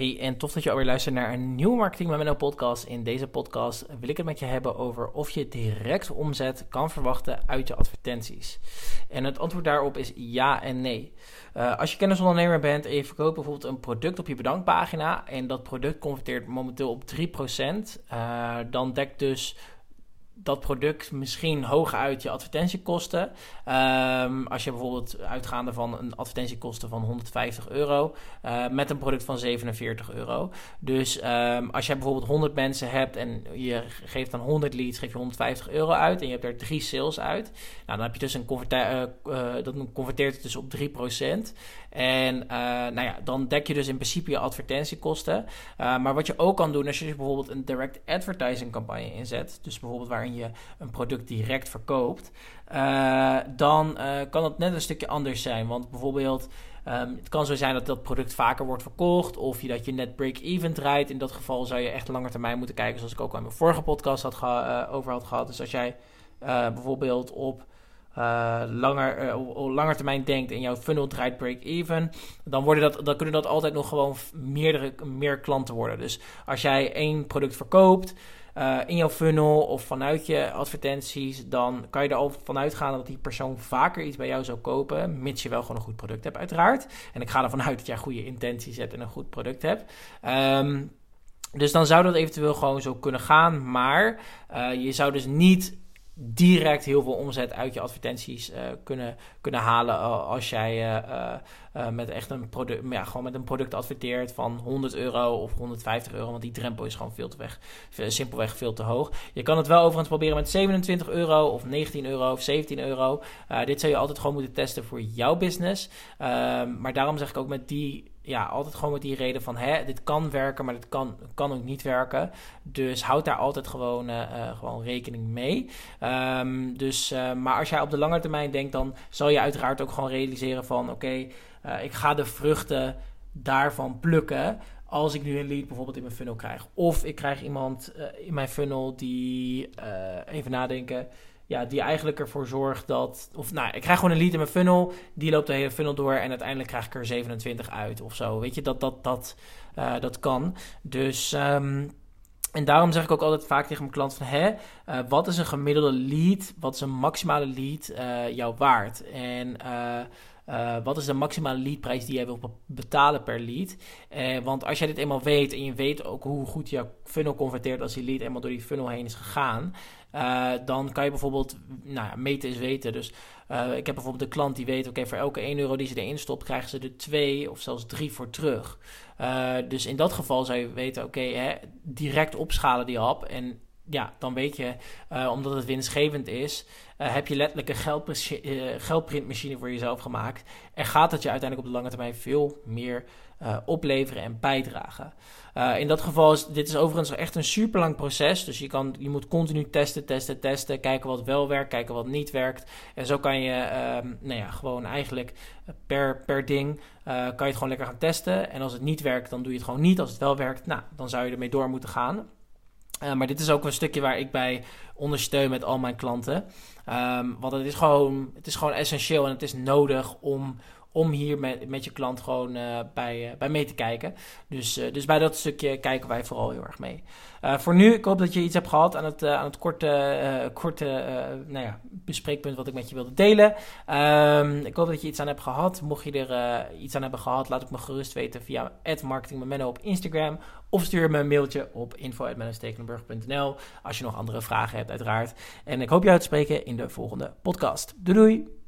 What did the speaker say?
Hey, en tof dat je alweer luistert naar een nieuwe Marketing met Menno podcast. In deze podcast wil ik het met je hebben over of je direct omzet kan verwachten uit je advertenties. En het antwoord daarop is ja en nee. Uh, als je kennisondernemer bent en je verkoopt bijvoorbeeld een product op je bedankpagina en dat product converteert momenteel op 3%, uh, dan dekt dus dat product misschien hoog uit je advertentiekosten. Um, als je bijvoorbeeld uitgaande van een advertentiekosten van 150 euro uh, met een product van 47 euro. Dus um, als je bijvoorbeeld 100 mensen hebt en je geeft dan 100 leads, geef je 150 euro uit en je hebt er drie sales uit. Nou, dan heb je dus een uh, uh, dat converteert het dus op 3%. En nou ja, dan dek je dus in principe je advertentiekosten. maar wat je ook kan doen als je bijvoorbeeld een direct advertising campagne inzet, dus bijvoorbeeld waarin je een product direct verkoopt, uh, dan uh, kan het net een stukje anders zijn. Want bijvoorbeeld, um, het kan zo zijn dat dat product vaker wordt verkocht, of je, dat je net break-even draait. In dat geval zou je echt langer termijn moeten kijken, zoals ik ook al in mijn vorige podcast had uh, over had gehad. Dus als jij bijvoorbeeld op uh, langer, uh, langer termijn denkt en jouw funnel draait break-even, dan, worden dat, dan kunnen dat altijd nog gewoon meerdere, meer klanten worden. Dus als jij één product verkoopt, uh, in jouw funnel of vanuit je advertenties, dan kan je er al vanuit gaan dat die persoon vaker iets bij jou zou kopen, mits je wel gewoon een goed product hebt, uiteraard. En ik ga ervan uit dat jij goede intenties hebt en een goed product hebt. Um, dus dan zou dat eventueel gewoon zo kunnen gaan, maar uh, je zou dus niet direct heel veel omzet uit je advertenties uh, kunnen, kunnen halen als jij uh, met echt een product, ja, gewoon met een product adverteert van 100 euro of 150 euro, want die drempel is gewoon veel te weg, simpelweg veel te hoog. Je kan het wel overigens proberen met 27 euro of 19 euro of 17 euro. dit zou je altijd gewoon moeten testen voor jouw business. Ehm, maar daarom zeg ik ook met die ja, altijd gewoon met die reden van hè, dit kan werken, maar dit kan, kan ook niet werken. Dus houd daar altijd gewoon, uh, gewoon rekening mee. Um, dus, uh, maar als jij op de lange termijn denkt, dan zal je uiteraard ook gewoon realiseren van oké, ik ga de vruchten daarvan plukken als ik nu een lead bijvoorbeeld in mijn funnel krijg. Of ik krijg iemand in mijn funnel die, even nadenken ja, die eigenlijk ervoor zorgt dat. Of nou, ik krijg gewoon een lead in mijn funnel. Die loopt de hele funnel door. En uiteindelijk krijg ik er 27 uit of zo. Weet je, dat, dat, dat, uh, dat kan. Dus. Um, en daarom zeg ik ook altijd vaak tegen mijn klant van... Hè, uh, wat is een gemiddelde lead? Wat is een maximale lead uh, jou waard? En... Uh, wat is de maximale leadprijs die jij wil betalen per lead? Uh, want als jij dit eenmaal weet en je weet ook hoe goed je funnel converteert als die lead eenmaal door die funnel heen is gegaan, uh, dan kan je bijvoorbeeld, nou ja, meten is weten. Dus ik heb bijvoorbeeld een klant die weet, oké, voor elke 1 euro die ze erin stopt, krijgen ze er 2 of zelfs 3 voor terug. dus in dat geval zou je weten, oké, direct opschalen die app en ja, dan weet je, uh, omdat het winstgevend is, uh, heb je letterlijk een uh, geldprintmachine voor jezelf gemaakt. En gaat het je uiteindelijk op de lange termijn veel meer opleveren en bijdragen. in dat geval is dit is overigens echt een super lang proces. Dus je, kan, je moet continu testen, testen, testen. Kijken wat wel werkt, kijken wat niet werkt. En zo kan je ehm, nou ja, gewoon eigenlijk per, per ding kan je het gewoon lekker gaan testen. En als het niet werkt, dan doe je het gewoon niet. Als het wel werkt, nou, dan zou je ermee door moeten gaan. Uh, maar dit is ook een stukje waar ik bij ondersteun met al mijn klanten. Um, want het is, gewoon, het is gewoon essentieel en het is nodig om, om hier met, met je klant gewoon uh, bij, uh, bij mee te kijken. Dus, uh, dus bij dat stukje kijken wij vooral heel erg mee. voor nu, ik hoop dat je iets hebt gehad aan het, aan het korte, korte nou ja, bespreekpunt wat ik met je wilde delen. Um, ik hoop dat je iets aan hebt gehad. Mocht je er iets aan hebben gehad, laat ik me gerust weten via marketingmemento op Instagram. Of stuur me een mailtje op info.mennostekelenburg.nl als je nog andere vragen hebt uiteraard. En ik hoop jou te spreken in de volgende podcast. Doei doei!